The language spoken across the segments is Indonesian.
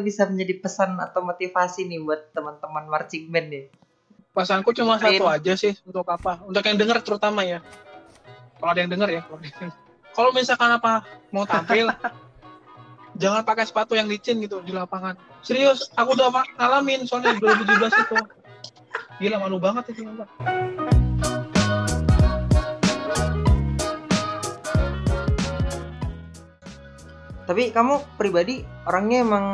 bisa menjadi pesan atau motivasi nih buat teman-teman marching band nih? Pesanku cuma satu aja sih untuk apa? Untuk yang denger terutama ya. Kalau ada yang denger ya. Kalau misalkan apa mau tampil, jangan pakai sepatu yang licin gitu di lapangan. Serius, aku udah ngalamin soalnya 2017 itu. Gila malu banget itu. Mbak. Tapi kamu pribadi orangnya emang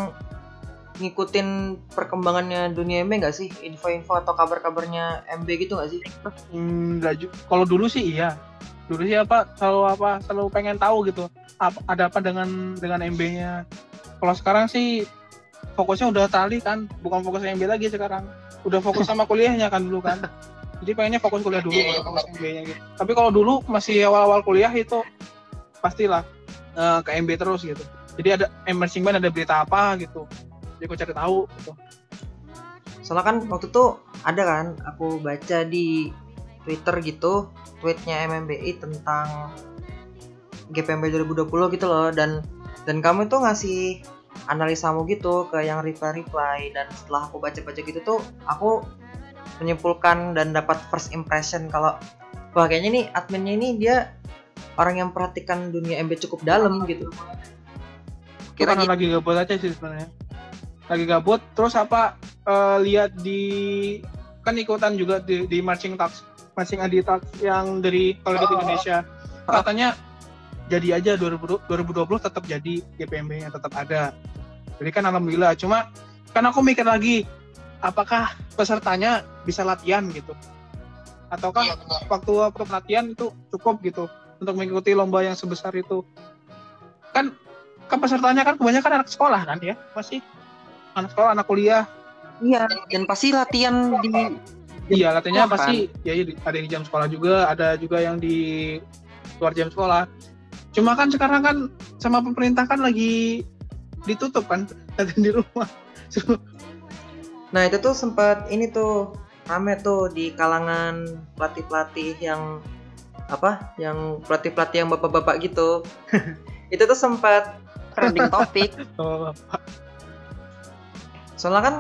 ngikutin perkembangannya dunia MB nggak sih? Info-info atau kabar-kabarnya MB gitu nggak sih? Enggak juga. Kalau dulu sih iya. Dulu sih apa selalu apa selalu pengen tahu gitu. Apa, ada apa dengan dengan MB-nya. Kalau sekarang sih fokusnya udah tali kan, bukan fokus MB lagi sekarang. Udah fokus sama kuliahnya kan dulu kan. Jadi pengennya fokus kuliah dulu baru fokus MB-nya gitu. Tapi kalau dulu masih awal-awal kuliah itu pastilah uh, ke MB terus gitu. Jadi ada emerging band ada berita apa gitu. Jadi aku cari tahu gitu. Soalnya kan waktu itu ada kan aku baca di Twitter gitu tweetnya MMBI tentang GPMB 2020 gitu loh dan dan kamu itu ngasih analisamu gitu ke yang reply reply dan setelah aku baca-baca gitu tuh aku menyimpulkan dan dapat first impression kalau wah kayaknya nih adminnya ini dia orang yang perhatikan dunia MB cukup dalam gitu. Kira karena lagi gabut aja sih sebenarnya. Lagi gabut, terus apa uh, lihat di kan ikutan juga di, di marching talks, marching adi talks yang dari kalau di Indonesia katanya jadi aja 2020, 2020 tetap jadi GPMB-nya tetap ada. Jadi kan alhamdulillah. Cuma kan aku mikir lagi, apakah pesertanya bisa latihan gitu? Ataukah iya, waktu waktu latihan itu cukup gitu? untuk mengikuti lomba yang sebesar itu kan kan pesertanya kan kebanyakan anak sekolah kan ya masih anak sekolah anak kuliah. Iya dan pasti latihan di iya latihannya pasti ya, ya ada yang di jam sekolah juga ada juga yang di luar jam sekolah. Cuma kan sekarang kan sama pemerintah kan lagi ditutup kan latihan di rumah. Nah itu tuh sempat ini tuh rame tuh di kalangan pelatih-pelatih yang apa yang pelatih pelatih yang bapak-bapak gitu. Itu tuh sempat trending topik oh, soalnya kan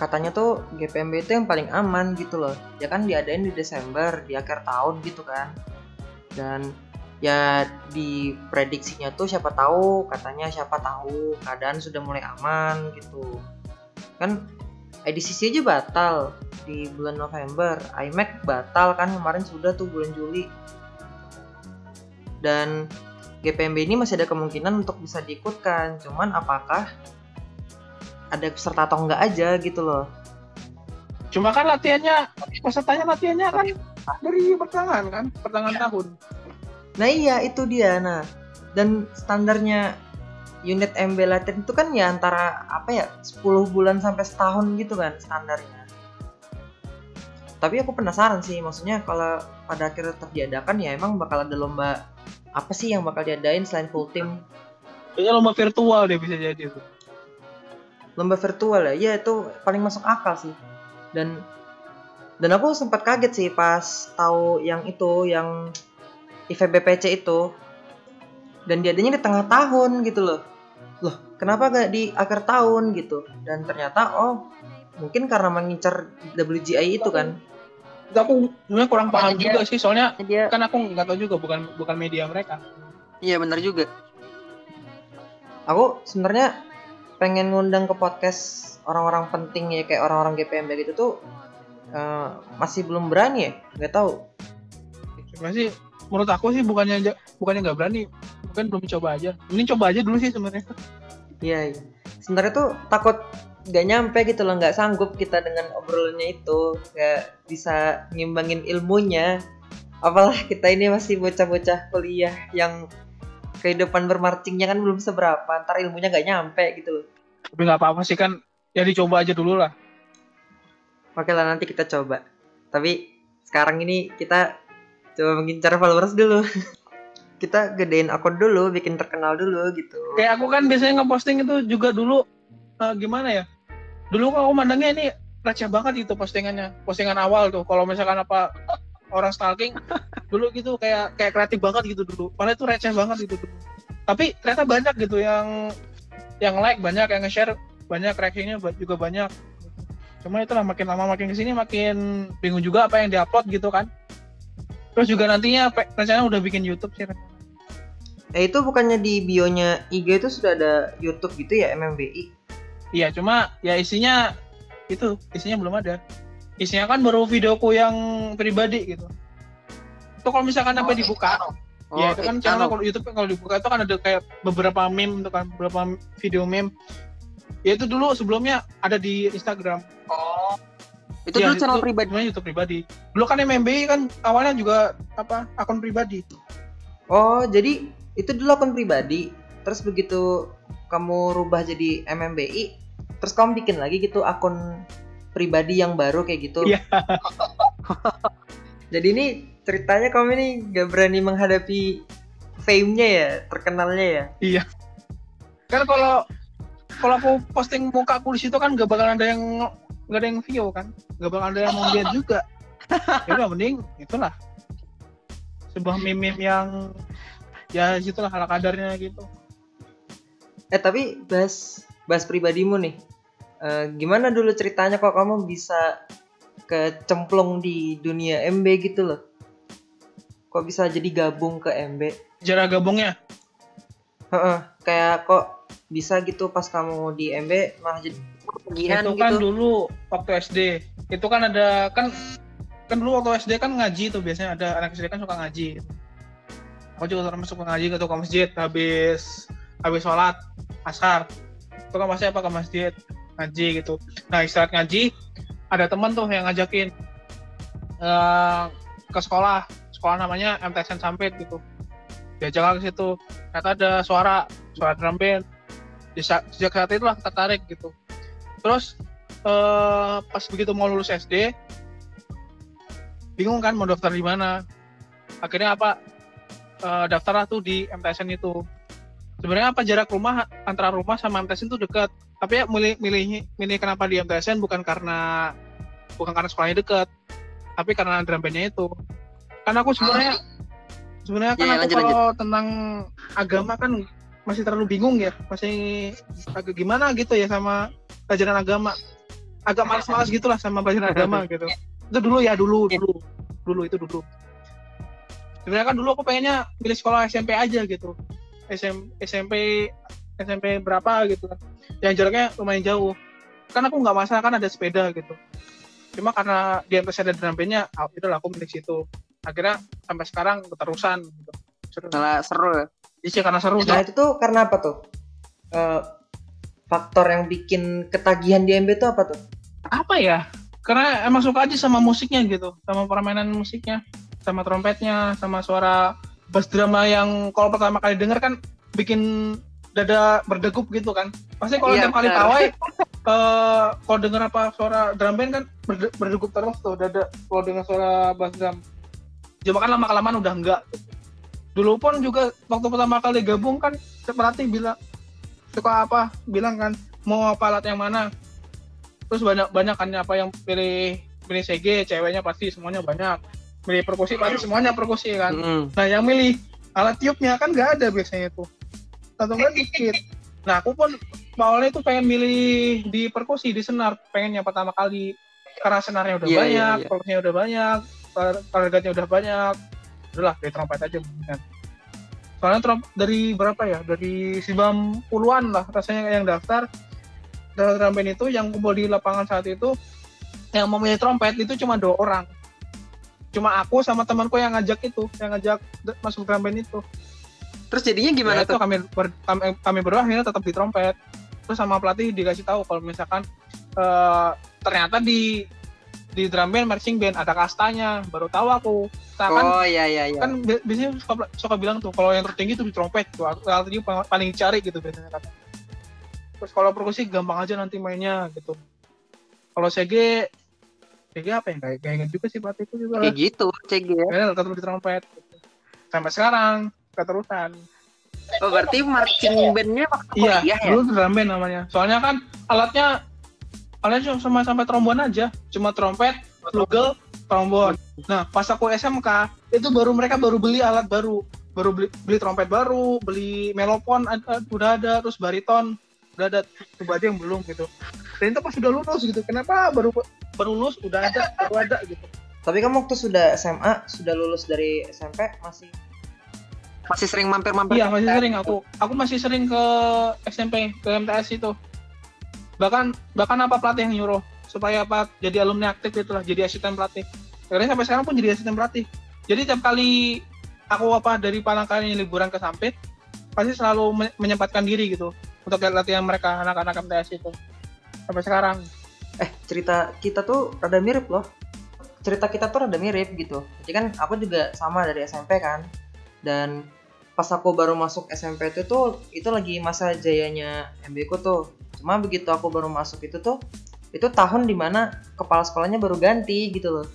katanya tuh GPMB itu yang paling aman gitu loh. Ya kan diadain di Desember di akhir tahun gitu kan. Dan ya di prediksinya tuh siapa tahu katanya siapa tahu keadaan sudah mulai aman gitu. Kan edisi aja batal di bulan November. iMac batal kan kemarin sudah tuh bulan Juli. Dan GPMB ini masih ada kemungkinan untuk bisa diikutkan. Cuman apakah ada peserta atau enggak aja gitu loh. Cuma kan latihannya pesertanya latihannya kan dari pertengahan kan pertengahan tahun. Nah iya itu dia. Nah dan standarnya unit MB latihan itu kan ya antara apa ya 10 bulan sampai setahun gitu kan standarnya. Tapi aku penasaran sih maksudnya kalau pada akhirnya tetap diadakan ya emang bakal ada lomba apa sih yang bakal diadain selain full team? Kayaknya lomba virtual deh bisa jadi itu lomba virtual ya. Ya itu paling masuk akal sih. Dan dan aku sempat kaget sih pas tahu yang itu yang IVBPC itu. Dan diadanya di tengah tahun gitu loh. Loh kenapa gak di akhir tahun gitu? Dan ternyata oh mungkin karena mengincar WGI itu kan. Aku sebenarnya kurang paham dia, juga sih soalnya dia, kan aku nggak tahu juga bukan bukan media mereka. Iya benar juga. Aku sebenarnya pengen ngundang ke podcast orang-orang penting ya kayak orang-orang GPMB gitu tuh uh, masih belum berani ya? Nggak tahu. Masih menurut aku sih bukannya bukannya nggak berani bukan belum coba aja. Ini coba aja dulu sih sebenarnya. Iya, iya. sebenarnya tuh takut nggak nyampe gitu loh nggak sanggup kita dengan obrolannya itu nggak bisa ngimbangin ilmunya. Apalah kita ini masih bocah-bocah kuliah yang kehidupan bermarchingnya kan belum seberapa ntar ilmunya nggak nyampe gitu loh. Tapi nggak apa-apa sih kan ya dicoba aja dulu lah. Oke lah nanti kita coba. Tapi sekarang ini kita coba mengincar followers dulu. Kita gedein akun dulu bikin terkenal dulu gitu. Kayak aku kan biasanya ngeposting itu juga dulu uh, gimana ya? Dulu aku mandangnya ini receh banget itu postingannya postingan awal tuh. Kalau misalkan apa orang stalking dulu gitu kayak kayak kreatif banget gitu dulu. Padahal itu receh banget gitu dulu. Tapi ternyata banyak gitu yang yang like banyak yang nge-share banyak reaksinya juga banyak. Cuma itulah makin lama makin ke sini makin bingung juga apa yang diupload gitu kan. Terus juga nantinya rencana udah bikin YouTube sih Eh itu bukannya di bionya IG itu sudah ada YouTube gitu ya MMBI? Iya, cuma ya isinya itu isinya belum ada. Isinya kan baru videoku yang pribadi gitu. Itu kalau misalkan oh, apa dibuka, oh, ya itu kan channel kalau YouTube kalau dibuka itu kan ada kayak beberapa meme itu kan beberapa video meme. Ya itu dulu sebelumnya ada di Instagram. Oh. Itu ya, dulu channel itu, pribadi. YouTube pribadi. Dulu kan MMBI kan awalnya juga apa akun pribadi. Oh, jadi itu dulu akun pribadi terus begitu kamu rubah jadi MMBI terus kamu bikin lagi gitu akun pribadi yang baru kayak gitu. Yeah. jadi ini ceritanya kamu ini gak berani menghadapi fame-nya ya terkenalnya ya? Iya. Kan kalau kalau aku posting muka aku di situ kan gak bakal ada yang gak ada yang view kan? Gak bakal ada yang mau lihat juga. Ya udah mending itulah. Sebuah meme yang ya situlah hal kadarnya gitu. Eh tapi bahas bahas pribadimu nih uh, gimana dulu ceritanya kok kamu bisa kecemplung di dunia MB gitu loh? Kok bisa jadi gabung ke MB cara gabungnya? Heeh, kayak kok bisa gitu pas kamu di MB malah jadi Gian itu kan gitu. dulu waktu SD itu kan ada kan kan dulu waktu SD kan ngaji tuh biasanya. Ada anak SD kan suka ngaji. Aku juga termasuk ngaji ke tukang masjid. Habis habis sholat asar. Tukang masjid apa? Ke masjid ngaji gitu. Nah istirahat ngaji ada teman tuh yang ngajakin uh, ke sekolah. Sekolah namanya MTSN Sampit gitu. Diajak ke situ. Kata ada suara suara drum band. Sejak saat itu lah tertarik gitu. Terus uh, pas begitu mau lulus SD bingung kan mau daftar di mana. Akhirnya apa uh, daftar lah tuh di MTSN itu. Sebenarnya apa jarak rumah antara rumah sama MTSN itu dekat tapi ya milih milih milih kenapa di MTSN bukan karena bukan karena sekolahnya dekat tapi karena drum bandnya itu. Karena aku sebenarnya sebenarnya kan ya, aku lanjut, kalau lanjut. tentang agama kan masih terlalu bingung ya masih agak gimana gitu ya sama pelajaran agama. Agak malas-malas gitulah sama pelajaran agama gitu. Itu dulu ya dulu iya. dulu. Dulu itu dulu. Sebenarnya kan dulu aku pengennya pilih sekolah SMP aja gitu. SM, SMP SMP berapa gitu kan. Yang jaraknya lumayan jauh. Kan aku nggak masalah kan ada sepeda gitu. Cuma karena di MTS ada drum-bandnya ah, itu lah aku milih situ. Akhirnya sampai sekarang keterusan gitu. Seru. Karena seru ya? Iya karena seru nah itu tuh karena apa tuh? Uh, faktor yang bikin ketagihan di MB itu apa tuh? Apa ya? Karena emang suka aja sama musiknya gitu. Sama permainan musiknya. Sama trompetnya sama suara bass drama yang kalau pertama kali denger kan bikin dada berdegup gitu kan. Pasti kalau iya, tiap kali pawai uh, kalau denger apa suara drum band kan berde berdegup terus tuh dada. Kalau denger suara bass drum. Cuma kan lama kelamaan udah enggak. Dulu pun juga waktu pertama kali gabung kan pelatih bilang suka apa bilang kan mau apa alat yang mana? Terus banyak banyak kan apa yang pilih pilih CG ceweknya pasti semuanya banyak. Milih perkusi pasti semuanya perkusi kan. Mm. nah yang milih alat tiupnya kan nggak ada biasanya tuh atau kan dikit. Nah aku pun awalnya tuh pengen milih di perkusi di senar. Pengennya pertama kali. Karena senarnya udah yeah, banyak yeah, yeah. udah banyak targetnya udah banyak. Udahlah dari trompet aja kan soalnya tromp dari berapa ya? Dari 90-an lah rasanya yang daftar. Dalam trompet itu yang kumpul di lapangan saat itu yang memilih trompet itu cuma dua orang. Cuma aku sama temanku yang ngajak itu yang ngajak masuk drum band itu terus jadinya gimana ya, tuh? kami ber, kami, kami berdua akhirnya tetap di trompet. Terus sama pelatih dikasih tahu kalau misalkan uh, ternyata di di drum band marching band ada kastanya. Baru tahu aku. Nah, kan, oh iya iya iya. kan biasanya suka, suka bilang tuh kalau yang tertinggi tuh di trompet tuh. Alat ini paling cari gitu biasanya kan. Terus kalau perkusi gampang aja nanti mainnya gitu. Kalau CG CG apa ya? Kayak kayak juga sih pelatihku juga kayak gitu CG ya. Tetap di trompet. Sampai sekarang keterusan. Oh berarti marching bandnya waktu iya, kuliah ya? dulu drum band namanya. Soalnya kan alatnya alatnya cuma sampai trombon aja. Cuma trompet flugel trombon. Nah pas aku SMK itu baru mereka baru beli alat baru. Baru beli, beli trompet baru beli melopon ada, udah ada terus bariton. Udah ada coba aja yang belum gitu. Ternyata pas sudah lulus gitu. Kenapa baru baru lulus udah ada baru ada gitu. Tapi kamu waktu sudah SMA, sudah lulus dari SMP masih Masih sering mampir-mampir. iya masih sering aku aku masih sering ke SMP ke MTS itu bahkan bahkan apa pelatih yang nyuruh supaya apa jadi alumni aktif itulah jadi asisten pelatih akhirnya sampai sekarang pun jadi asisten pelatih jadi tiap kali aku apa dari Palangkaraya liburan ke Sampit pasti selalu me- menyempatkan diri gitu untuk lihat latihan mereka anak-anak MTS itu sampai sekarang eh cerita kita tuh rada mirip loh. Cerita kita tuh rada mirip gitu. Jadi kan aku juga sama dari SMP kan. Dan pas aku baru masuk SMP itu tuh itu lagi masa jayanya MB ku tuh. Cuma begitu aku baru masuk itu tuh itu tahun di mana kepala sekolahnya baru ganti gitu loh.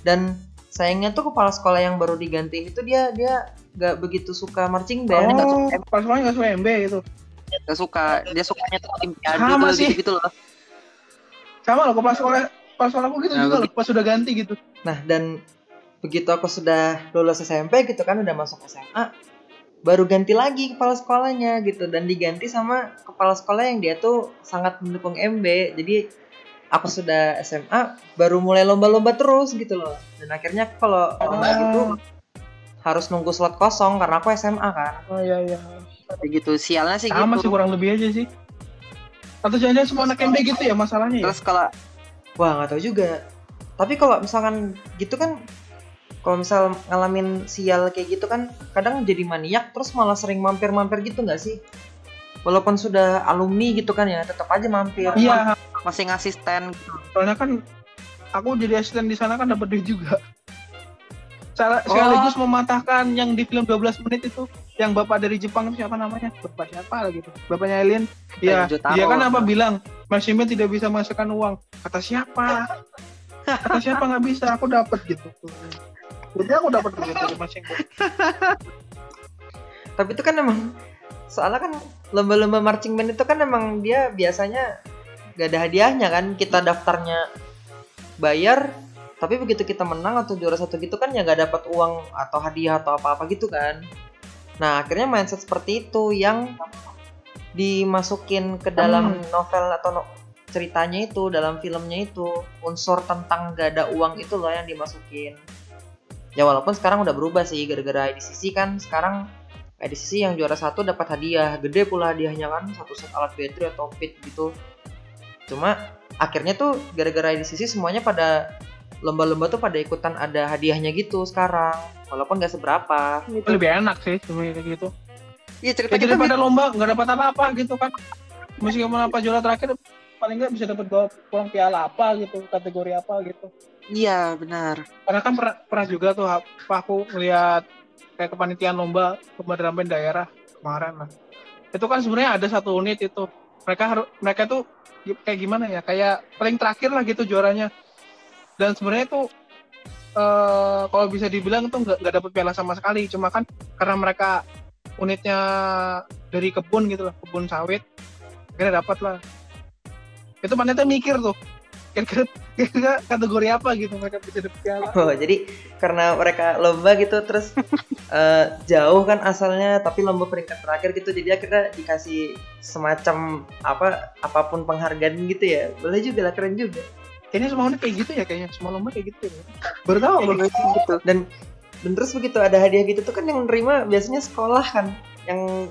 Dan sayangnya tuh kepala sekolah yang baru diganti itu dia dia gak begitu suka marching band. oh pas semuanya nggak suka MB gitu Gak suka, dia sukanya tuh olimpiade Sama tuh sih. gitu, loh. sama loh kepala sekolah kepala sekolahku gitu Nah, juga loh begitu. pas sudah ganti gitu Nah, dan begitu aku sudah lulus SMP gitu kan udah masuk SMA, baru ganti lagi kepala sekolahnya gitu dan diganti sama kepala sekolah yang dia tuh sangat mendukung MB. Jadi aku sudah SMA baru mulai lomba-lomba terus gitu loh. Dan akhirnya kalau lomba gitu harus nunggu slot kosong karena aku SMA kan. oh iya iya Kayak gitu. Sialnya sih sama sih gitu. kurang lebih aja sih atau jangan-jangan semua anak MB gitu ya masalahnya ya Terus kalau Wah, nggak tahu juga. Tapi kalau misalkan gitu kan kalau misal ngalamin sial kayak gitu kan kadang jadi maniak terus malah sering mampir-mampir gitu nggak sih? Walaupun sudah alumni gitu kan ya, tetap aja mampir. iya masih ngasih stand soalnya kan aku jadi asisten di sana kan dapat duit juga Salah- Oh. sekaligus mematahkan yang di film 12 menit itu yang bapak dari Jepang itu siapa namanya bapak siapa lah gitu bapaknya Alien Iya, Jotaro. dia kan apa bilang Masimen tidak bisa masukkan uang. Kata siapa? Kata siapa nggak bisa? Aku dapat gitu. Jadi aku dapat duit dari Masimen. Tapi itu kan emang soalnya kan lomba-lomba marching band itu kan emang dia biasanya gak ada hadiahnya kan. Kita daftarnya bayar tapi begitu kita menang atau juara satu gitu kan ya nggak dapat uang atau hadiah atau apa-apa gitu kan. Nah akhirnya mindset seperti itu yang dimasukin ke dalam novel atau no- ceritanya itu dalam filmnya itu unsur tentang gak ada uang itu loh yang dimasukin. Ya walaupun sekarang udah berubah sih gara-gara IDCC kan sekarang edisi yang juara satu dapat hadiah gede pula hadiahnya kan satu set alat battery atau pit gitu cuma akhirnya tuh gara-gara edisi semuanya pada lomba-lomba tuh pada ikutan ada hadiahnya gitu sekarang walaupun gak seberapa Itu lebih enak sih kayak gitu. Iya cerita Ya, kita daripada lomba nggak dapat apa-apa gitu kan. Meskipun apa juara terakhir paling nggak bisa dapat bawa pulang piala apa gitu, kategori apa gitu. Iya benar. Karena kan pernah, pernah juga tuh aku ngeliat kayak kepanitiaan lomba band daerah kemarin lah. Itu kan sebenarnya ada satu unit itu. Mereka harus mereka tuh kayak gimana ya? Kayak paling terakhir lah gitu juaranya. Dan sebenarnya tuh eh kalau bisa dibilang tuh nggak dapat piala sama sekali. Cuma kan karena mereka unitnya dari kebun gitu lah, kebun sawit. Akhirnya dapat lah. Itu panitia mikir tuh. Kira-kira kategori apa gitu mereka bisa dapat piala. oh jadi karena mereka lomba gitu terus eh, jauh kan asalnya tapi lomba peringkat terakhir gitu jadi akhirnya dikasih semacam apa apa pun penghargaan gitu ya boleh juga lah keren juga Kayaknya semua kayak gitu ya kayaknya. Semua lomba kayak gitu ya. Baru tahu gitu. dan dan terus begitu ada hadiah gitu tuh kan yang nerima biasanya sekolah kan yang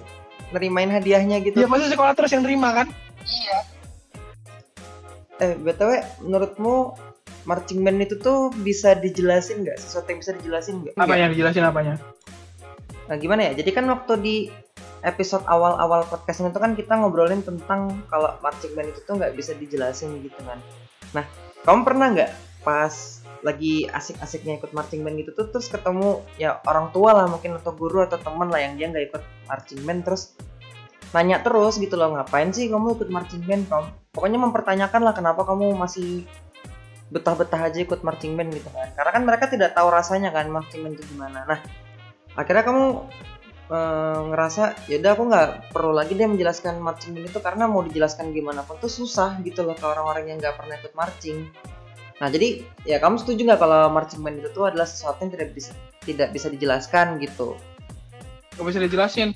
nerimain hadiahnya gitu Ya pasti sekolah terus yang terima kan? Eh btw menurutmu marching band itu tuh bisa dijelasin nggak? Sesuatu yang bisa dijelasin nggak? Apa yang dijelasin apanya? nah gimana ya? Jadi kan waktu di episode awal-awal podcast itu kan kita ngobrolin tentang kalau marching band itu tuh nggak bisa dijelasin gitu kan. Nah kamu pernah nggak pas lagi asik-asiknya ikut marching band gitu tuh terus ketemu ya orang tua lah mungkin atau guru atau temen lah yang dia nggak ikut marching band terus nanya terus gitu loh ngapain sih kamu ikut marching band kamu pokoknya mempertanyakan lah kenapa kamu masih betah-betah aja ikut marching band gitu kan. Karena kan mereka tidak tahu rasanya kan marching band itu gimana. Nah akhirnya kamu eh, ngerasa yaudah aku nggak perlu lagi deh menjelaskan marching band itu karena mau dijelaskan gimana pun tuh susah gitu loh ke orang-orang yang nggak pernah ikut marching. Nah jadi ya kamu setuju nggak kalau marching band itu tuh adalah sesuatu yang tidak bisa tidak bisa dijelaskan gitu? Gak bisa dijelasin.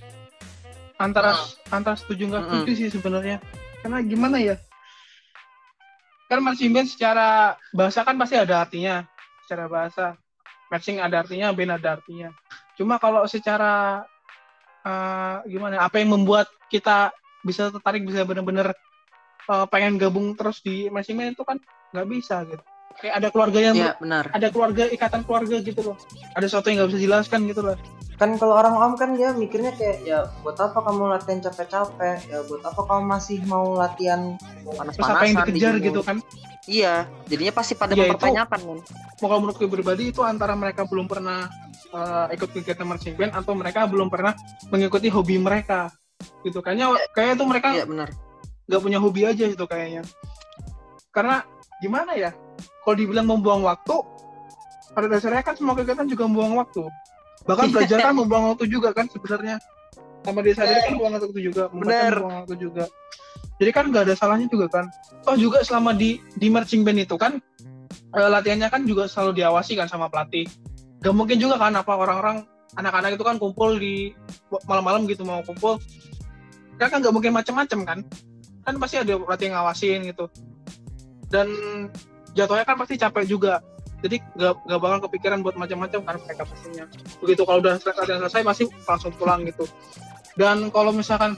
Antara antara setuju nggak setuju sih sebenarnya. Karena gimana ya? Kan marching band secara bahasa kan pasti ada artinya. Secara bahasa matching ada artinya band ada artinya. Cuma kalau secara eh, gimana apa yang membuat kita bisa tertarik bisa benar-benar eh, pengen gabung terus di marching band itu kan nggak bisa gitu. Kayak ada keluarga yang Iya, benar. ada keluarga ikatan keluarga gitu loh. Ada sesuatu yang nggak bisa dijelaskan gitu loh kan kalau orang awam kan dia mikirnya kayak ya buat apa kamu latihan capek-capek? Ya buat apa kamu masih mau latihan terus apa yang Panas-panasan dikejar di gitu kan? Iya, jadinya pasti pada Ya, itu- mempertanyakan kan. kalau menurutku pribadi itu antara mereka belum pernah eh, ikut kegiatan marching band atau mereka belum pernah mengikuti hobi mereka gitu. Kayaknya kayak itu mereka Iya, benar. nggak punya hobi aja itu kayaknya. Karena gimana ya kalau dibilang membuang waktu pada dasarnya kan semua kegiatan juga membuang waktu bahkan belajar kan membuang waktu juga kan sebenarnya. Sama dia sadar kan membuang waktu juga Bener. membuang waktu juga. Jadi kan nggak ada salahnya juga kan. Toh juga selama di di marching band itu kan eh, latihannya kan juga selalu diawasi kan sama pelatih. Gak mungkin juga kan apa orang-orang anak-anak itu kan kumpul di malam-malam gitu mau kumpul. Kan kan nggak mungkin macam-macam kan. Kan pasti ada pelatih ngawasin gitu. Dan jatuhnya kan pasti capek juga jadi nggak nggak bakal kepikiran buat macam-macam kan mereka pastinya. Begitu kalau udah selesai latihan selesai pasti langsung pulang gitu. Dan kalau misalkan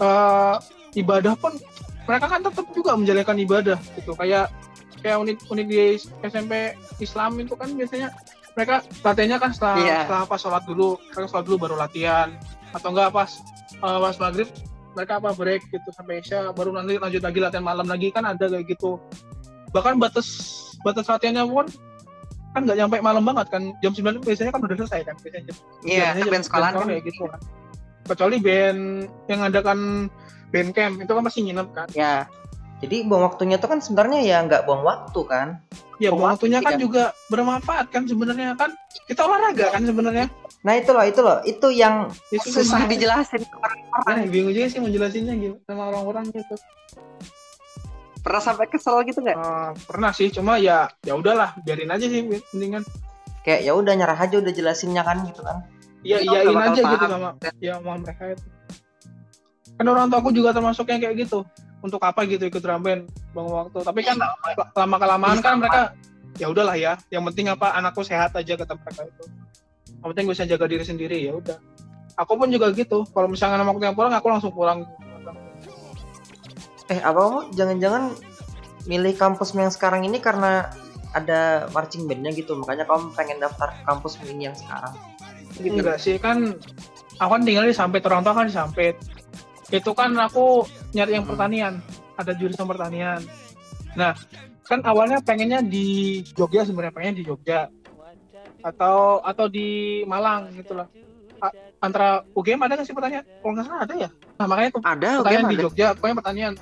eh, ibadah pun mereka kan tetap juga menjalankan ibadah gitu. Kayak kayak unit unit di SMP Islam itu kan biasanya mereka latihannya kan setelah Iya. setelah pas sholat dulu mereka sholat dulu baru latihan. Atau enggak pas eh, pas maghrib mereka apa break gitu sampai isya baru nanti lanjut lagi latihan malam lagi kan ada kayak gitu. Bahkan batas batas latihannya pun kan nggak nyampe malam banget kan. Jam 9 itu biasanya kan udah selesai kan biasanya jam Iya, biasanya band sekolah kan. kayak gitu kan. Kecuali band yang adakan band camp itu kan pasti nginep kan. Ya, jadi buang waktunya tuh kan sebenarnya ya nggak buang waktu kan. Ya Oh, buang waktunya kan iya. juga bermanfaat kan sebenarnya kan. Kita olahraga kan sebenarnya. Nah itu loh itu loh. Itu yang Ya, susah dijelasin ke orang-orang. Nah, bingung juga sih menjelasinnya gitu sama orang-orang gitu Pernah sampai kesel gitu nggak? Eh, pernah sih cuma ya ya udahlah biarin aja sih mendingan. Kayak ya udah nyerah aja udah jelasinnya kan gitu kan. Ya Kita iyain aja gitu paham. sama ya sama mereka itu. Kan orang tua aku juga termasuk yang kayak gitu. Untuk apa gitu ikut drum band bang waktu. Tapi kan lama kelamaan kan mereka ya udahlah ya. Yang penting apa anakku sehat aja kata mereka itu. Yang penting gue bisa jaga diri sendiri ya udah. Aku pun juga gitu. Kalau misalnya nama aku yang pulang aku langsung pulang eh apa kamu jangan-jangan milih kampus yang sekarang ini karena ada marching bandnya gitu. Makanya kamu pengen daftar kampus ini yang sekarang. Gitu. enggak sih kan aku kan tinggal di Sampit orang tua kan di Sampit. Itu kan aku nyari yang Hmm. pertanian ada jurusan pertanian. Nah kan awalnya pengennya di Jogja sebenarnya pengen di Jogja. Atau atau di Malang gitu lah A- antara UGM ada nggak sih pertanian? Kalau nggak salah ada ya. Nah makanya tuh Ada, oke, pertanian di ada. Jogja pokoknya pertanian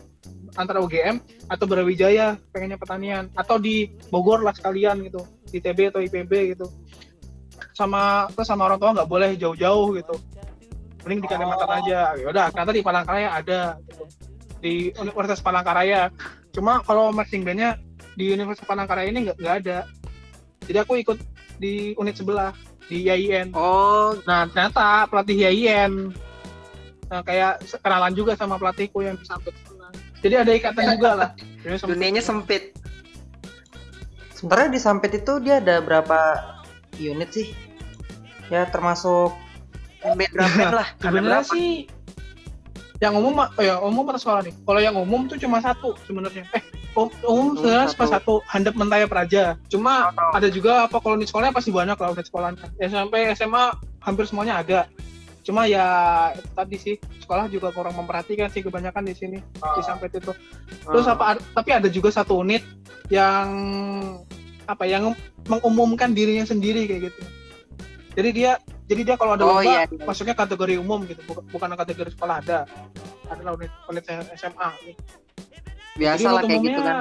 antara UGM atau Brawijaya pengennya pertanian. Atau di Bogor lah sekalian gitu di TB atau IPB gitu. Sama terus sama orang tua nggak boleh jauh-jauh gitu. Mending di Kalimantan aja. Ya udah ternyata di Palangkaraya ada gitu. Di Universitas Palangkaraya. Cuma kalau marching bandnya di Universitas Palangkaraya ini nggak nggak ada. Jadi aku ikut di unit sebelah di YIN Oh, Nah, ternyata pelatih YIN nah, kayak kenalan juga sama pelatihku yang bisa sampai sana. Jadi ada ikatan juga lah. Dunianya sempit. sebenarnya di Sampit itu dia ada berapa unit sih ya termasuk Band band lah. Sebenarnya sih yang umum oh ya umum atau sekolah nih. Kalau yang umum tuh cuma satu sebenarnya. Eh um- umum sebenarnya cuma satu handap mentaya praja. Cuma ada juga apa kalau di sekolahnya pasti banyak lah udah sekolahnya. SMP SMA hampir semuanya ada. Cuma ya itu tadi sih sekolah juga kurang memperhatikan sih kebanyakan di sini di sampai itu. Terus Hmm. apa tapi ada juga satu unit yang apa yang mengumumkan dirinya sendiri kayak gitu. Jadi dia jadi dia kalau ada Oh, lomba iya, iya. masuknya kategori umum gitu, bukan, bukan kategori sekolah ada. Ada lah unit, unit SMA. Gitu. Biasa Jadi lah kayak gitu kan.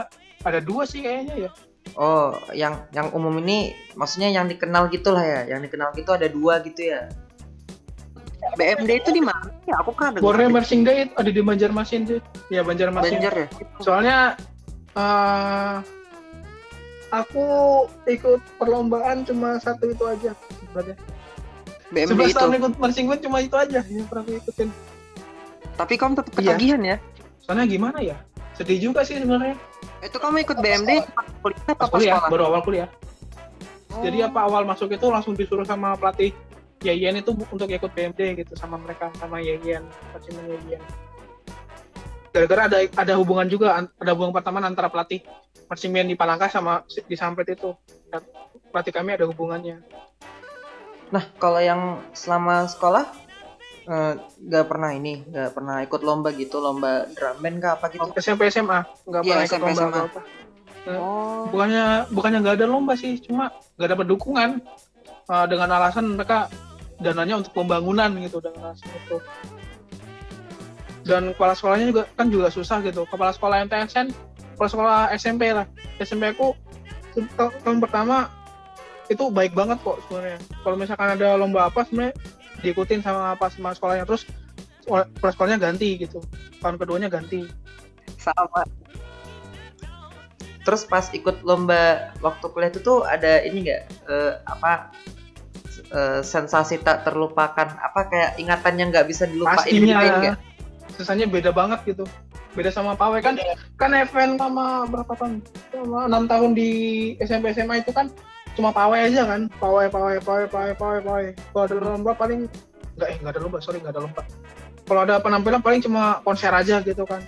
Ada dua sih kayaknya ya. oh yang yang umum ini maksudnya yang dikenal gitu lah ya yang dikenal gitu ada dua gitu ya BMD itu di mana? Ya, aku pernah dengar. Borneo Marching Day ada di Banjarmasin sih. Ya Banjarmasin. Banjar ya? Soalnya eh aku ikut perlombaan cuma satu itu aja sebenarnya. BMD 11 itu. tahun ikut marching band cuma itu aja yang pernah aku ikutin. Tapi kamu tetap Iya. ketagihan ya? soalnya gimana ya sedih juga sih sebenarnya Itu kamu ikut BMD pas kuliah pas pas kuliah sekolah? baru awal kuliah Oh. jadi apa awal masuk itu langsung disuruh sama pelatih YIN itu untuk ikut BMD gitu sama mereka sama YIN Paciman YIN gara-gara ada ada hubungan juga ada hubungan pertemanan antara pelatih marching band di Palangka sama di Sampet itu Dan pelatih kami ada hubungannya Nah, kalau yang selama sekolah eh, nggak pernah ini, nggak pernah ikut lomba gitu, lomba drum band kah apa gitu? SMP SMA nggak Iya, pernah ikut SMP, lomba SMA. apa-apa. Oh. bukannya bukannya nggak ada lomba sih cuma nggak dapat dukungan Uh, dengan alasan mereka dananya untuk pembangunan gitu dengan alasan itu. Dan kepala sekolahnya juga kan juga susah gitu. Kepala sekolah MTSN kepala sekolah SMP lah. SMP aku tahun pertama itu baik banget kok sebenarnya. Kalau misalkan ada lomba apa sebenarnya diikutin sama apa sama sekolahnya. Terus kepala sekolahnya ganti gitu. Tahun keduanya ganti. Sama. Terus pas ikut lomba waktu kuliah itu tuh ada ini nggak? Eh, apa eh, sensasi tak terlupakan. Apa kayak ingatan yang nggak bisa dilupain gitu pastinya nggak? susahnya beda banget gitu. Beda sama pawai kan kan event sama berapa tahun? Sama enam tahun di SMP SMA itu kan cuma pawai aja kan? Pawai pawai pawai pawai pawai pawai kalau ada lomba paling nggak eh nggak ada lomba sorry nggak ada lomba. Kalau ada penampilan paling cuma konser aja gitu kan.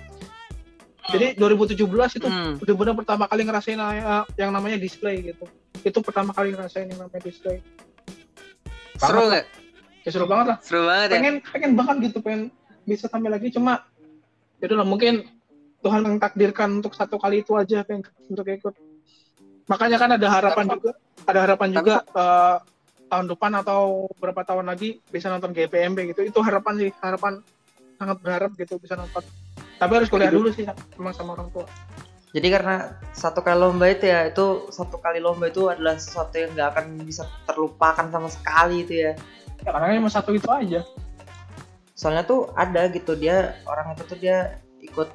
Jadi 2017 itu Hmm. udah benar pertama kali ngerasain uh, yang namanya display gitu. Itu pertama kali ngerasain yang namanya display Seru nggak? ya seru banget lah. Seru banget ya. pengen pengen banget gitu pengen bisa tampil lagi. Cuma ya lah mungkin Tuhan mentakdirkan untuk satu kali itu aja pengen untuk ikut. Makanya kan ada harapan juga ada harapan juga eh, tahun depan atau berapa tahun lagi bisa nonton GPMB gitu. Itu harapan sih harapan sangat berharap gitu bisa nonton. Tapi harus kuliah dulu sih emang sama orang tua Jadi karena satu kali lomba itu ya itu satu kali lomba itu adalah sesuatu yang nggak akan bisa terlupakan sama sekali itu ya. ya karena cuma satu itu aja Soalnya tuh ada gitu dia orang itu tuh dia ikut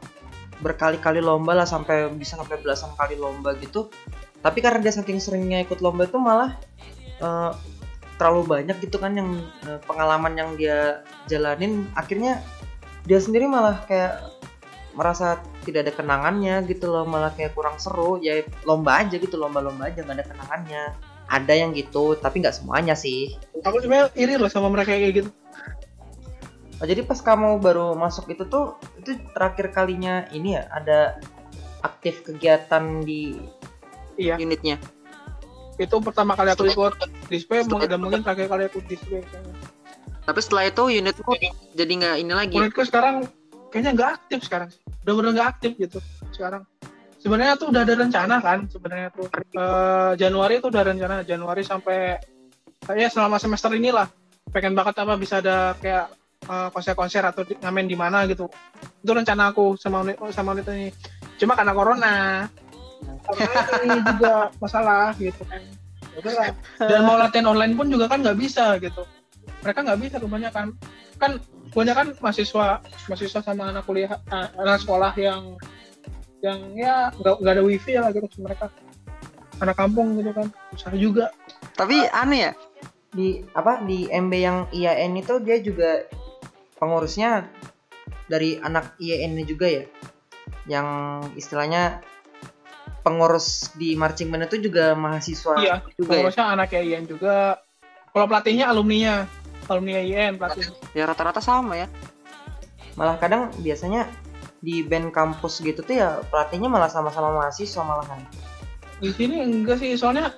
berkali-kali lomba lah sampai bisa sampai belasan kali lomba gitu. Tapi karena dia saking seringnya ikut lomba itu malah eh, terlalu banyak gitu kan yang eh, pengalaman yang dia jalanin akhirnya dia sendiri malah kayak merasa tidak ada kenangannya gitu loh malah kayak kurang seru ya lomba aja gitu lomba-lomba aja nggak ada kenangannya ada yang gitu tapi nggak semuanya sih aku sebenarnya iri loh sama mereka kayak gitu Oh, jadi pas kamu baru masuk itu tuh itu terakhir kalinya ini ya ada aktif kegiatan di iya Unitnya. itu pertama kali aku ikut display dan mungkin terakhir kali aku display kayaknya. Tapi setelah itu unitmu jadi nggak ini lagi. Menurutku sekarang kayaknya nggak aktif sekarang. Udah bener nggak aktif gitu sekarang. Sebenarnya tuh udah ada rencana kan sebenarnya tuh Eh, Januari tuh udah rencana Januari sampai ya selama semester inilah pengen banget apa bisa ada kayak eh, konser-konser atau di- ngamen di mana gitu. Itu rencana aku sama sama unit ini. Cuma karena corona ini juga masalah gitu kan. Ya. Dan mau latihan online pun juga kan nggak bisa gitu. Mereka nggak bisa kebanyakan. Kan kebanyakan mahasiswa mahasiswa sama anak kuliah eh, anak sekolah yang yang ya nggak nggak ada wifi lah gitu mereka. Anak kampung gitu kan susah juga. Tapi aneh ya. di apa di MB yang IAN itu dia juga pengurusnya dari anak IAN juga ya? Yang istilahnya pengurus di marching band itu juga mahasiswa iya juga ya? pengurusnya anak IAIN juga. Kalau pelatihnya alumninya alumni IAIN pelatih Ya rata-rata sama ya. malah kadang biasanya di band kampus gitu tuh ya pelatihnya malah sama-sama mahasiswa malahan. Di sini enggak sih soalnya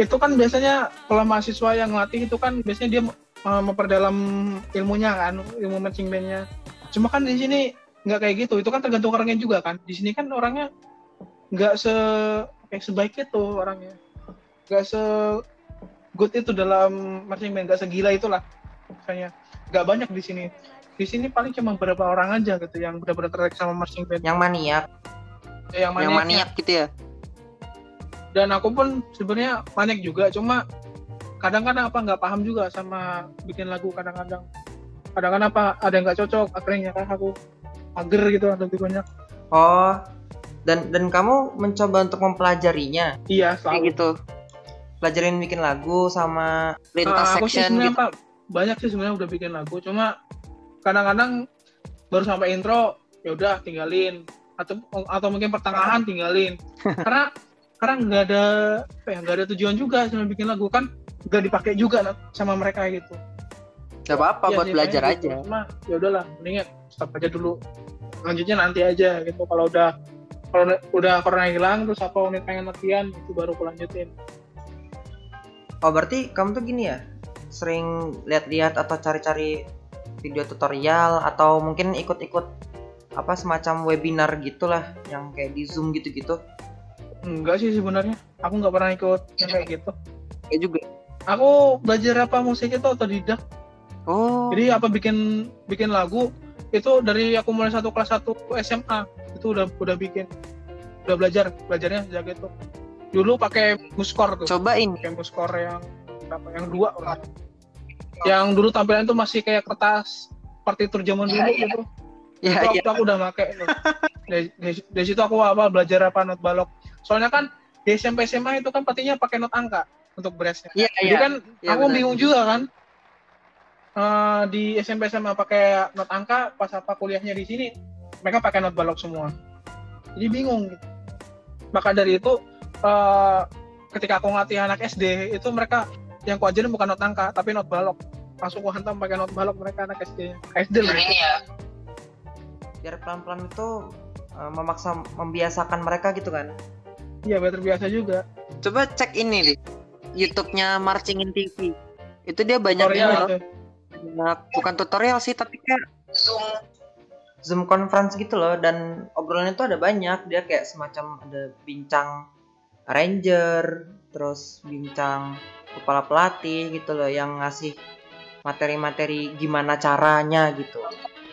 itu kan biasanya kalau mahasiswa yang ngelatih itu kan biasanya dia uh, memperdalam ilmunya kan ilmu marching bandnya. Cuma kan di sini nggak kayak gitu itu kan tergantung orangnya juga kan. Di sini kan orangnya nggak se kayak sebaik itu orangnya. Nggak se good itu dalam marching band nggak segila itulah misalnya nggak banyak di sini di sini paling cuma beberapa orang aja gitu yang benar-benar tertarik sama marching band yang maniak yang Yang maniaknya. maniak gitu ya. dan aku pun sebenarnya maniak juga cuma kadang-kadang apa nggak paham juga sama bikin lagu kadang-kadang kadang-kadang apa ada yang nggak cocok akhirnya kan aku mager gitu lebih banyak oh dan dan kamu mencoba untuk mempelajarinya iya Kayak selalu gitu. pelajarin bikin lagu sama Lintas Nah, aku sih section gitu. apa banyak sih sebenarnya udah bikin lagu cuma kadang-kadang baru sampai intro ya udah tinggalin atau atau mungkin pertengahan tinggalin karena karena nggak ada apa ya nggak ada tujuan juga sama bikin lagu kan nggak dipakai juga sama mereka gitu Gak apa-apa Iya buat belajar makanya aja. gitu. Cuma ya udahlah, mendingan stop aja dulu. Lanjutnya nanti aja gitu. Kalau udah kalau udah- corona hilang terus apa unit pengen latihan itu baru aku lanjutin. Oh berarti kamu tuh gini ya, sering lihat-lihat atau cari-cari video tutorial atau mungkin ikut-ikut apa semacam webinar gitulah yang kayak di Zoom gitu-gitu. Enggak sih sebenarnya. Aku nggak pernah ikut yang kayak gitu. Ya juga. Aku belajar apa musik itu otodidak. Oh. Jadi apa bikin bikin lagu itu dari aku mulai satu kelas 1 SMA itu udah udah bikin udah belajar belajarnya sejak itu dulu pakai muskor tuh cobain. pakai muskor yang berapa yang dua salah. yang dulu tampilan itu masih kayak kertas partitur zaman dulu gitu Ya, itu, ya. aku- aku udah pakai tuh. dari, dari, dari situ aku apa belajar apa not balok soalnya kan di SMP SMA itu kan partinya pakai not angka untuk brassnya Iya, jadi iya. kan Iya, aku benar. bingung juga kan Eh, di SMP SMA pakai not angka pas apa kuliahnya di sini mereka pakai not balok semua jadi bingung gitu maka dari itu eh, ketika aku ngelatih anak SD itu mereka yang kuajarin bukan not angka tapi not balok langsung aku hantam pakai not balok mereka anak SD SD lah Biar pelan-pelan itu uh, memaksa membiasakan mereka gitu kan. iya biar terbiasa juga Coba cek ini nih. YouTube-nya Marching in TV. Itu dia banyak ini gitu. Banyak- bukan tutorial sih, tapi kayak Zoom conference gitu loh dan obrolannya tuh ada banyak. Dia kayak semacam ada bincang ranger, terus bincang kepala pelatih gitu loh yang ngasih materi-materi gimana caranya gitu.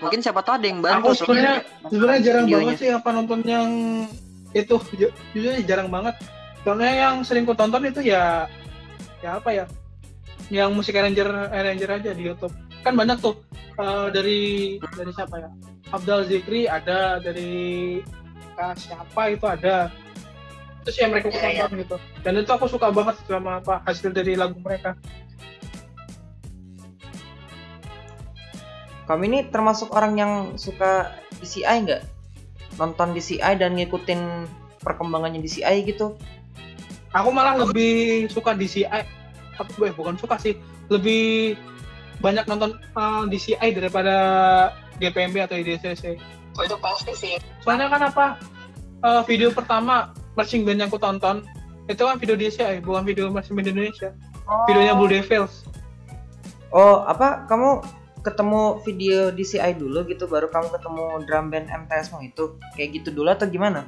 mungkin siapa tahu ada yang aku bantu tuh. sebenarnya sebenarnya jarang Videonya. banget sih apa nonton yang itu Ju- jujur jarang banget soalnya yang sering ku tonton itu ya ya apa ya yang musik arranger arranger aja di YouTube kan banyak tuh eh, dari dari siapa ya Abdal Zikri ada dari ah, siapa itu ada terus yang mereka tonton gitu dan itu aku suka banget sama apa hasil dari lagu mereka Kamu ini termasuk orang yang suka DCI nggak? Nonton DCI dan ngikutin perkembangannya DCI gitu? aku malah lebih suka DCI aku eh, bukan suka sih lebih banyak nonton uh, DCI daripada GPMB atau IDCC Oh itu pasti sih. soalnya kan apa uh, video pertama marching band yang aku tonton. Itu kan video DCI bukan video marching band Indonesia. Videonya Blue Devils. Oh, apa? Kamu ketemu video DCI dulu gitu baru kamu ketemu drum band MTSmu itu? Kayak gitu dulu atau gimana?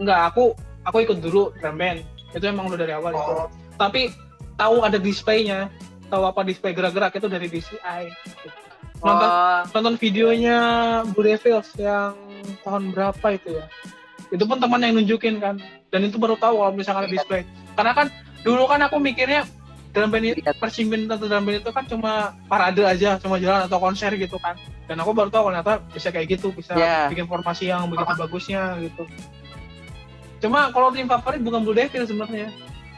enggak aku aku ikut dulu drum band. Itu emang udah dari awal itu. Oh. tapi tahu ada displaynya. Tahu apa display gerak-gerak itu dari DCI nonton Oh, nonton videonya Blue Devils yang tahun berapa itu ya itu pun teman yang nunjukin kan. Dan itu baru tahu kalau misalkan ada display. Karena kan dulu kan aku mikirnya drum band itu marching band atau drum band itu kan cuma parade aja cuma jalan atau konser gitu kan. Dan aku baru tahu ternyata bisa kayak gitu bisa Ya. bikin formasi yang begitu bagusnya gitu. Cuma kalau tim favorit bukan Blue Devils sebenarnya.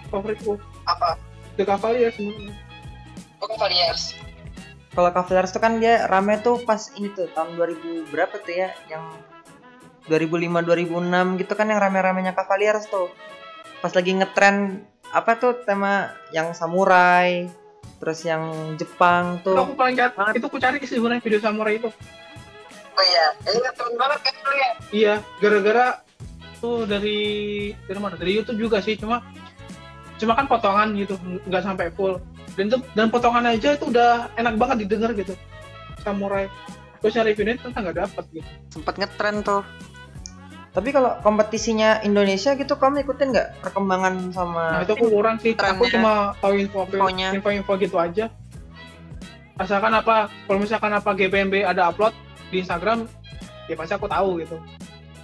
Favoritku Apa? The Cavaliers sebenarnya. Oh Cavaliers. Kalau Cavaliers tuh kan dia rame tuh pas ini tuh tahun 2000 berapa tuh ya yang 2005 2006 gitu kan yang rame-ramenya Cavaliers tuh. Pas lagi ngetren apa tuh tema yang samurai, terus yang Jepang itu tuh. aku paling cari, itu aku cari sih sebenarnya video samurai itu Oh iya. Ini temen banget kan ya. Iya, gara-gara tuh dari dari mana? Dari YouTube juga sih, cuma cuma kan potongan gitu, nggak sampai full. Dan itu dan potongan aja itu udah enak banget didengar gitu. Samurai. Terus nyari videonya ternyata nggak dapet gitu. sempet ngetren tuh. Tapi kalau kompetisinya Indonesia gitu kamu ikutin nggak perkembangan sama Nah itu aku kurang sih. Aku Trennya. cuma tahu info Infonya. info-info gitu aja. Asalkan apa, kalau misalkan apa GPMB ada upload di Instagram, ya pasti aku tahu gitu.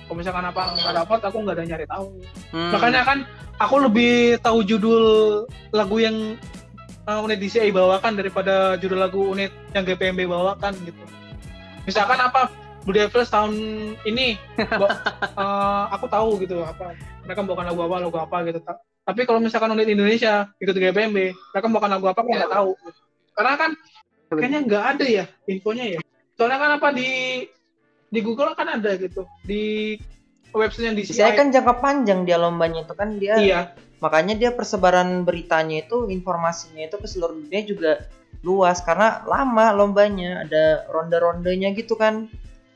Kalau misalkan apa nggak ada upload, aku nggak ada nyari tahu. Hmm. makanya kan aku lebih tahu judul lagu yang uh, unit DCI bawakan daripada judul lagu unit yang GPMB bawakan gitu misalkan apa Blue Devils tahun ini. Uh, aku tahu gitu apa mereka bawakan lagu apa lagu apa gitu. Ta- tapi kalau misalkan unit Indonesia ikut GPMB mereka bawakan lagu apa aku nggak tahu. Karena kan kayaknya nggak ada ya infonya ya. Soalnya kan apa di di Google kan ada gitu. Di website yang di Biasanya kan jangka panjang dia lombanya itu kan dia iya. makanya dia persebaran beritanya itu informasinya itu ke seluruh dunia juga luas. Karena lama lombanya ada ronde-rondenya gitu kan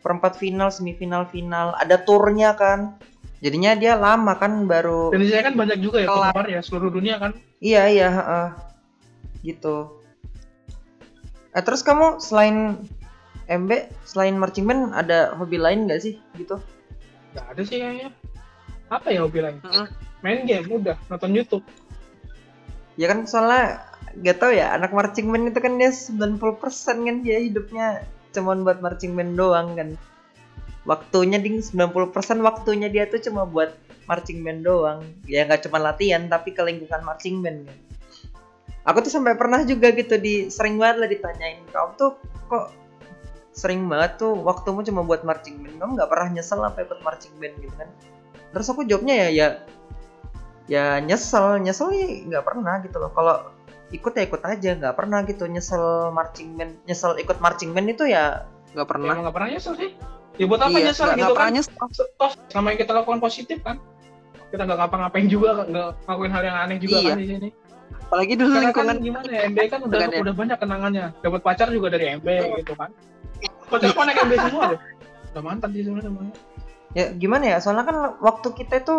perempat final semifinal final. Ada turnya kan. Jadinya dia lama kan baru dan di sana kan banyak juga ya penggemar ya seluruh dunia kan. Iya iya heeh. gitu. Eh, terus kamu selain MB selain marching band ada hobi lain nggak sih? Gitu. Nggak ada sih kayaknya. Apa ya hobi lain? Heeh. main game udah. Nonton YouTube. Ya kan soalnya gak tau ya anak marching band itu kan dia 90% kan dia hidupnya cuman buat marching band doang kan. Waktunya ding 90% waktunya dia tuh cuma buat marching band doang. Ya nggak cuma latihan tapi ke lingkungan marching band kan. Aku tuh sampai pernah juga gitu di sering banget lah ditanyain kamu tuh kok sering banget tuh waktumu cuma buat marching band? Kamu nggak pernah nyesel apa ikut marching band gitu kan. Terus aku jawabnya ya ya ya nyesel nyesel ya nggak pernah gitu loh. Kalau ikut ya ikut aja nggak pernah gitu nyesel marching band nyesel ikut marching band itu ya nggak Ya, pernah. Emang nggak pernah nyesel sih. Ya buat apa iya nyesel? nggak gitu kan. nyesel. Toh yang kita lakukan positif kan. Kita nggak ngapa-ngapain juga nggak ngelakuin hal yang aneh juga Iya. kan di sini. Apalagi dulu karena kan lingkungan gimana ya MB kan udah Bukan ya? udah banyak kenangannya. Dapat pacar juga dari MB gitu kan. Pacar apa naik MB semua deh udah mantan sih sebenarnya ya gimana ya? Soalnya kan waktu kita itu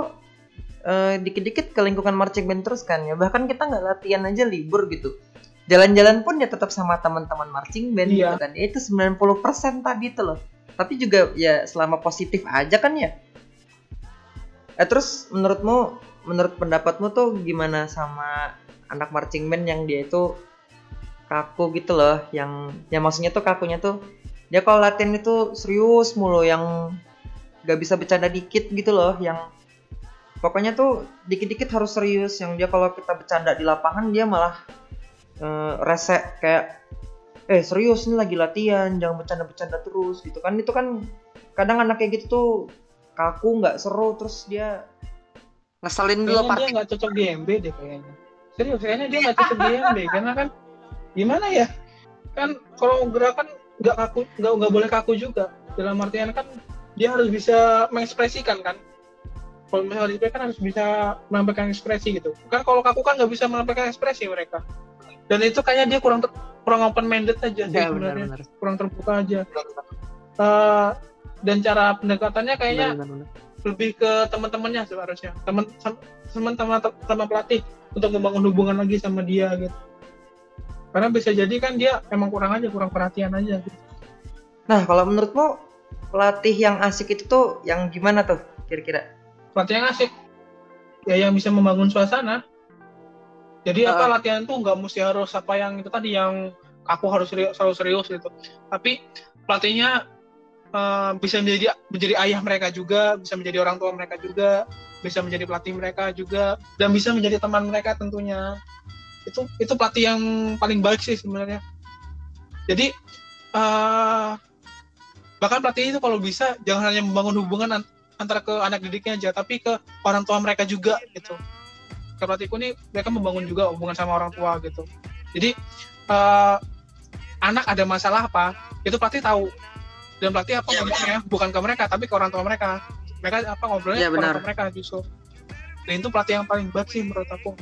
eh, dikit-dikit ke lingkungan marching band terus kan ya. Bahkan kita nggak latihan aja libur gitu. Jalan-jalan pun ya tetap sama teman-teman marching band Iya. gitu kan. Ya itu 90% tadi tuh loh. Tapi juga ya selama positif aja kan ya. Eh terus menurutmu menurut pendapatmu tuh gimana sama anak marching band yang dia itu kaku gitu loh? Yang ya maksudnya tuh kakunya tuh dia kalau latihan itu serius mulu yang gak bisa bercanda dikit gitu loh yang pokoknya tuh dikit-dikit harus serius yang dia kalau kita bercanda di lapangan dia malah eh, rese kayak eh serius ini lagi latihan jangan bercanda-bercanda terus gitu kan. Itu kan kadang anak kayak gitu tuh kaku nggak seru terus dia ngeselin dulu kayaknya dia nggak cocok di MB deh kayaknya. Serius kayaknya dia nggak cocok di MB karena kan gimana ya? Kan kalau gerakan nggak kaku nggak nggak boleh kaku juga. Dalam artian kan dia harus bisa mengekspresikan kan kalau misalnya di MB kan harus bisa menampilkan ekspresi gitu. Kan kalau kaku kan nggak bisa menampilkan ekspresi mereka. Dan itu kayaknya dia kurang ter- kurang open minded aja sih ya sebenarnya. benar-benar kurang terbuka aja. Eh, dan cara pendekatannya kayaknya benar-benar lebih ke teman-temannya seharusnya teman sam- teman-teman sama pelatih untuk membangun hubungan lagi sama dia gitu. Karena bisa jadi kan dia emang kurang aja kurang perhatian aja gitu. nah kalau menurutmu pelatih yang asik itu tuh yang gimana tuh kira-kira pelatih yang asik. Ya yang bisa membangun suasana. Jadi apa Ah. latihan tuh nggak mesti harus apa yang itu tadi yang aku harus serius, selalu serius gitu. Tapi pelatihnya eh, bisa menjadi menjadi ayah mereka juga bisa menjadi orang tua mereka juga bisa menjadi pelatih mereka juga dan bisa menjadi teman mereka tentunya. Itu itu pelatih yang paling baik sih sebenarnya. Jadi eh, bahkan pelatih itu kalau bisa jangan hanya membangun hubungan an- antara ke anak didiknya aja tapi ke orang tua mereka juga gitu. Ke pelatihku ini mereka membangun juga hubungan sama orang tua gitu. Jadi eh, anak ada masalah apa itu pelatih tahu. Dan pelatih apa ngomongnya bukan ke mereka tapi ke orang tua mereka. Mereka apa ngobrolnya Iya, ke orang benar. tua mereka justru dan itu pelatih yang paling baik sih menurut aku.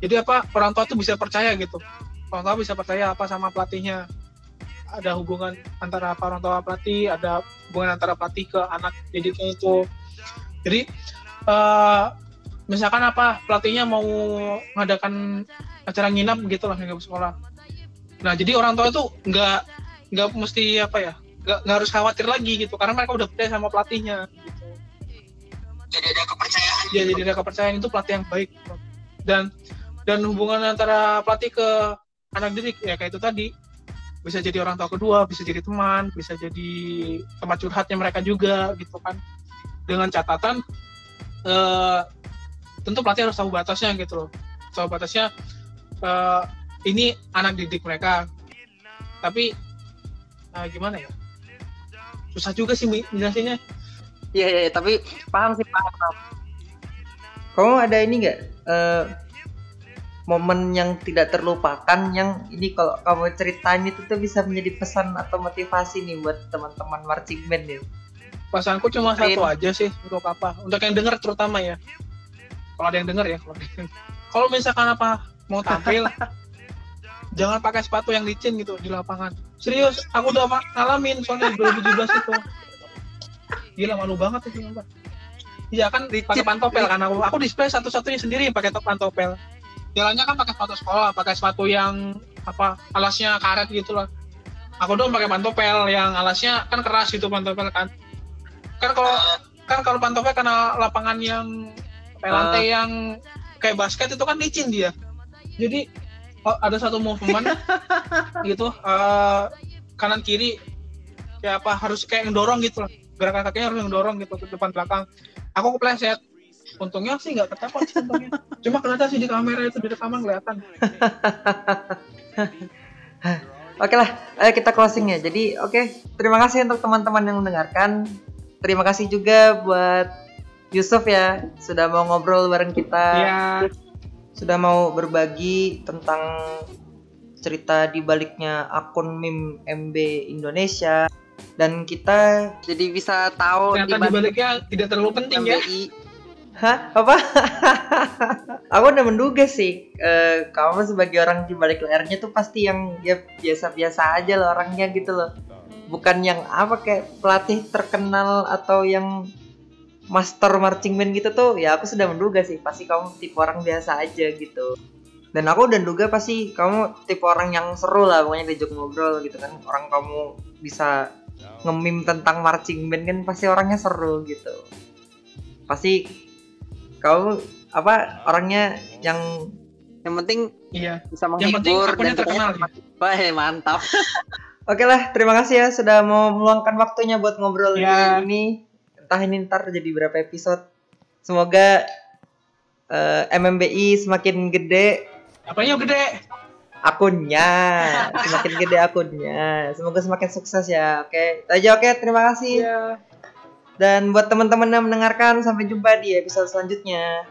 Jadi apa orang tua tuh bisa percaya gitu. Orang tua bisa percaya apa sama pelatihnya ada hubungan antara orang tua pelatih ada hubungan antara pelatih ke anak didiknya itu. Jadi eh, misalkan apa pelatihnya mau mengadakan acara nginap gitu lah nginap sekolah. Nah jadi orang tua itu nggak nggak mesti apa ya nggak nggak harus khawatir lagi gitu karena mereka udah percaya sama pelatihnya gitu. Jadi ada kepercayaan. Ya jadi ada kepercayaan itu pelatih yang baik. Dan dan hubungan antara pelatih ke anak didik ya kayak itu tadi bisa jadi orang tua kedua bisa jadi teman bisa jadi tempat curhatnya mereka juga gitu kan. Dengan catatan eh, tentu pelatih harus tahu batasnya gitu loh. Tahu batasnya eh, ini anak didik mereka. Tapi eh, gimana ya? Susah juga sih jelasinnya Iya, iya, iya, tapi paham sih paham. paham. kamu ada ini nggak? Eh, momen yang tidak terlupakan yang ini kalau kamu ceritain itu tuh bisa menjadi pesan atau motivasi nih buat teman-teman marching band ya. Pasanku cuma Lain. satu aja sih untuk apa? Untuk yang denger terutama ya. Kalau ada yang denger ya. Kalau, misalkan apa mau tampil, jangan pakai sepatu yang licin gitu di lapangan. Serius, aku udah ngalamin soalnya 2017 itu. Gila malu banget itu sumpah. Iya kan pakai pantopel kan aku. Aku display satu-satunya sendiri pakai top pantopel. Jalannya kan pakai sepatu sekolah, pakai sepatu yang apa alasnya karet gitu lah. Aku dong pakai pantopel yang alasnya kan keras gitu pantopel kan. Kan kalau kan kalau pantopel karena lapangan yang kayak lantai yang kayak basket itu kan licin dia. Jadi oh, ada satu movement gitu eh, kanan kiri kayak apa harus kayak ngedorong gitu lah. Gerakan kakinya harus ngedorong gitu ke depan belakang. Aku kepleset. Untungnya sih nggak ketahuan sih untungnya. Cuma kelihatan sih di kamera itu di rekaman kelihatan. Oke lah, ayo kita closing ya. Jadi oke, terima kasih untuk teman-teman yang mendengarkan. Terima kasih juga buat Yusuf ya sudah mau ngobrol bareng kita. Iya. sudah mau berbagi tentang cerita di baliknya akun meme MB Indonesia dan kita Jadi bisa tahu di baliknya tidak terlalu penting ya. Hah? Apa? Aku udah menduga sih eh, kamu sebagai orang di balik layarnya tuh pasti yang ya biasa-biasa aja loh orangnya gitu loh. Bukan yang apa kayak pelatih terkenal atau yang master marching band gitu tuh ya aku sudah menduga sih pasti kamu tipe orang biasa aja gitu. Dan aku udah duga pasti kamu tipe orang yang seru lah pokoknya diajak ngobrol gitu kan. Orang kamu bisa ngemim tentang marching band kan pasti orangnya seru gitu. Pasti kamu apa orangnya yang Yang penting Iya. bisa Yang penting menghibur akunnya terkenal ya. Wah, mantap. Oke lah, terima kasih ya sudah mau meluangkan waktunya buat ngobrol Ya. ini. Entah ini ntar jadi berapa episode. Semoga eh, MMBI semakin gede Apanya gede? akunnya, semakin gede akunnya. Semoga semakin sukses ya. Oke, itu aja oke. Terima kasih. Iya. Dan buat teman-teman yang mendengarkan, sampai jumpa di episode selanjutnya.